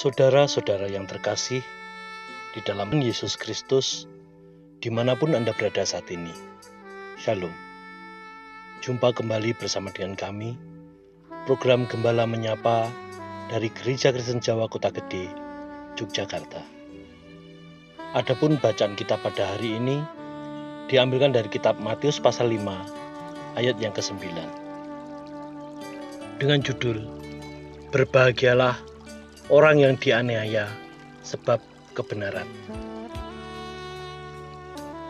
Saudara-saudara yang terkasih, di dalam Yesus Kristus, di mana pun Anda berada saat ini, Shalom. Jumpa kembali bersama dengan kami, program Gembala Menyapa dari Gereja Kristen Jawa Kota Gede, Yogyakarta. Adapun bacaan kita pada hari ini diambilkan dari kitab Matius pasal 5 ayat yang ke-9. Dengan judul Berbahagialah orang yang dianiaya sebab kebenaran.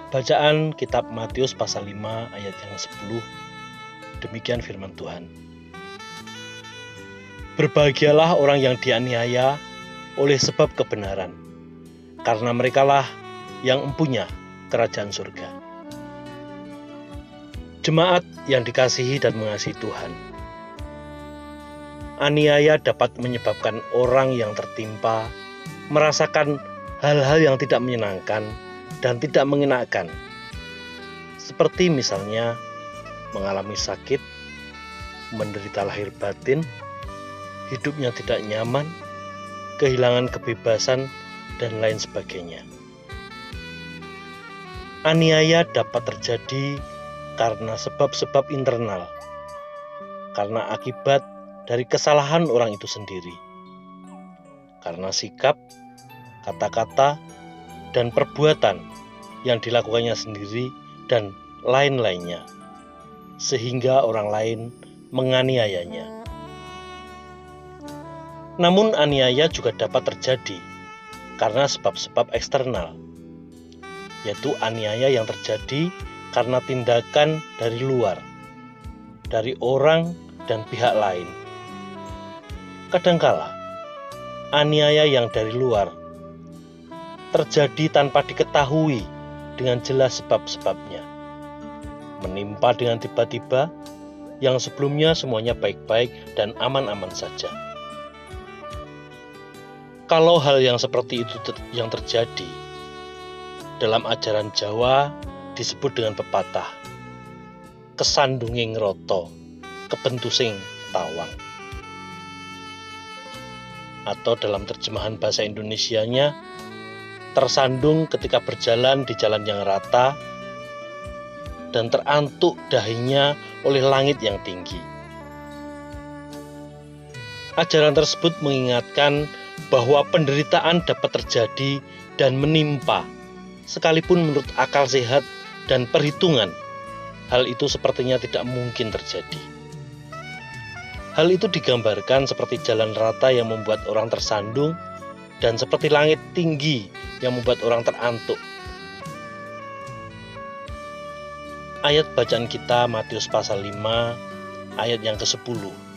Bacaan kitab Matius pasal 5 ayat yang 10 Demikian firman Tuhan. Berbahagialah orang yang dianiaya oleh sebab kebenaran, karena merekalah yang empunya kerajaan surga. Jemaat yang dikasihi dan mengasihi Tuhan, aniaya dapat menyebabkan orang yang tertimpa merasakan hal-hal yang tidak menyenangkan dan tidak mengenakan. Seperti misalnya mengalami sakit, menderita lahir batin, hidupnya tidak nyaman, kehilangan kebebasan, dan lain sebagainya. Aniaya dapat terjadi karena sebab-sebab internal, karena akibat dari kesalahan orang itu sendiri. Karena sikap, kata-kata, dan perbuatan yang dilakukannya sendiri dan lain-lainnya, sehingga orang lain menganiayanya. Namun, aniaya juga dapat terjadi karena sebab-sebab eksternal, yaitu aniaya yang terjadi karena tindakan dari luar, dari orang dan pihak lain Kadangkala, aniaya yang dari luar terjadi tanpa diketahui dengan jelas sebab-sebabnya. Menimpa dengan tiba-tiba yang sebelumnya semuanya baik-baik dan aman-aman saja. Kalau hal yang seperti itu yang terjadi dalam ajaran Jawa disebut dengan pepatah kesandunging roto, kebentusing tawang atau dalam terjemahan bahasa Indonesianya tersandung ketika berjalan di jalan yang rata dan terantuk dahinya oleh langit yang tinggi. Ajaran tersebut mengingatkan bahwa penderitaan dapat terjadi dan menimpa, sekalipun menurut akal sehat dan perhitungan, hal itu sepertinya tidak mungkin terjadi. Hal itu digambarkan seperti jalan rata yang membuat orang tersandung dan seperti langit tinggi yang membuat orang terantuk. Ayat bacaan kita Matius pasal 5 ayat yang ke-10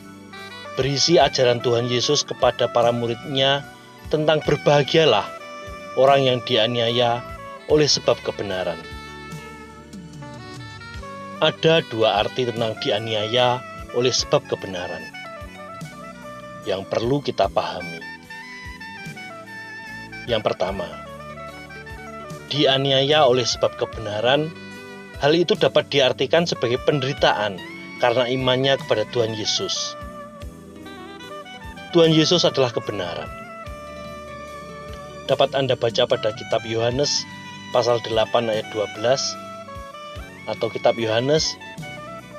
berisi ajaran Tuhan Yesus kepada para muridnya tentang berbahagialah orang yang dianiaya oleh sebab kebenaran. Ada dua arti tentang dianiaya oleh sebab kebenaran yang perlu kita pahami. Yang pertama, dianiaya oleh sebab kebenaran, hal itu dapat diartikan sebagai penderitaan karena imannya kepada Tuhan Yesus. Tuhan Yesus adalah kebenaran. Dapat Anda baca pada kitab Yohanes pasal 8 ayat 12 atau kitab Yohanes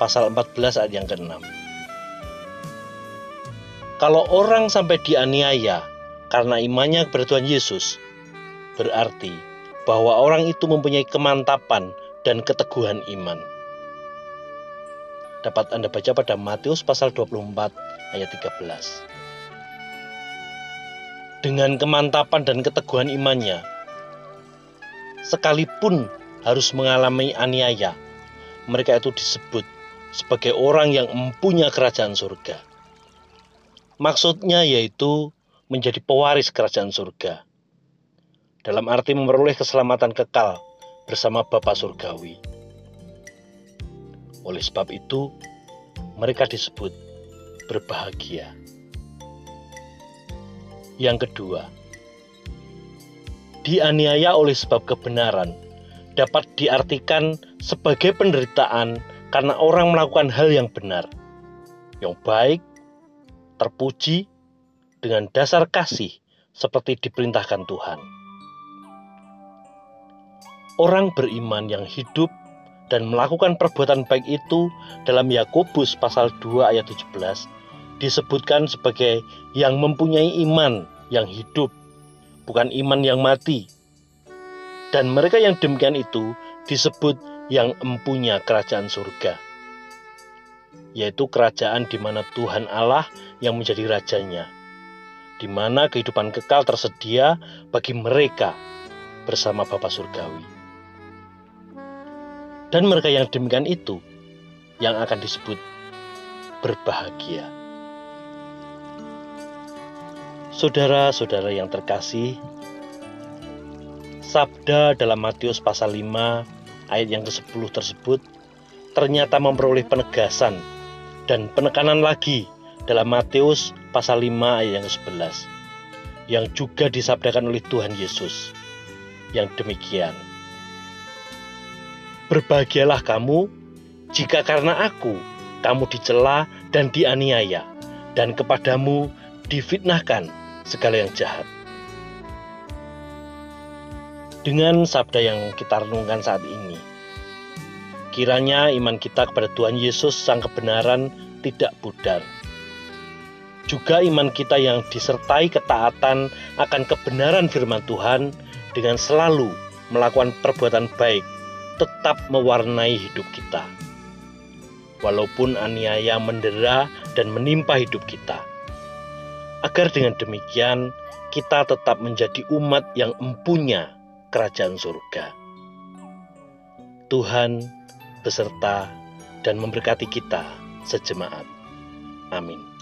pasal 14 ayat yang ke-6. Kalau orang sampai dianiaya karena imannya kepada Tuhan Yesus, berarti bahwa orang itu mempunyai kemantapan dan keteguhan iman. Dapat Anda baca pada Matius pasal 24 ayat 13. Dengan kemantapan dan keteguhan imannya, sekalipun harus mengalami aniaya, mereka itu disebut sebagai orang yang mempunyai kerajaan surga. Maksudnya yaitu menjadi pewaris kerajaan surga. Dalam arti memperoleh keselamatan kekal bersama Bapa Surgawi. Oleh sebab itu, mereka disebut berbahagia. Yang kedua, dianiaya oleh sebab kebenaran dapat diartikan sebagai penderitaan karena orang melakukan hal yang benar, yang baik, terpuji, dengan dasar kasih seperti diperintahkan Tuhan. Orang beriman yang hidup dan melakukan perbuatan baik itu dalam Yakobus pasal 2 ayat 17 disebutkan sebagai yang mempunyai iman yang hidup, bukan iman yang mati. Dan mereka yang demikian itu disebut yang empunya kerajaan surga, yaitu kerajaan di mana Tuhan Allah yang menjadi rajanya, di mana kehidupan kekal tersedia bagi mereka bersama Bapa Surgawi. Dan mereka yang demikian itu yang akan disebut berbahagia. Saudara-saudara yang terkasih, sabda dalam Matius pasal 5 ayat yang ke-10 tersebut ternyata memperoleh penegasan dan penekanan lagi dalam Matius pasal 5 ayat yang ke-11 yang juga disabdakan oleh Tuhan Yesus. Yang demikian Berbahagialah kamu jika karena aku kamu dicela dan dianiaya, dan kepadamu difitnahkan segala yang jahat. Dengan sabda yang kita renungkan saat ini, kiranya iman kita kepada Tuhan Yesus, Sang Kebenaran, tidak pudar. Juga iman kita yang disertai ketaatan akan kebenaran firman Tuhan dengan selalu melakukan perbuatan baik tetap mewarnai hidup kita. Walaupun aniaya mendera dan menimpa hidup kita. Agar dengan demikian kita tetap menjadi umat yang empunya kerajaan surga. Tuhan beserta dan memberkati kita sejemaat. Amin.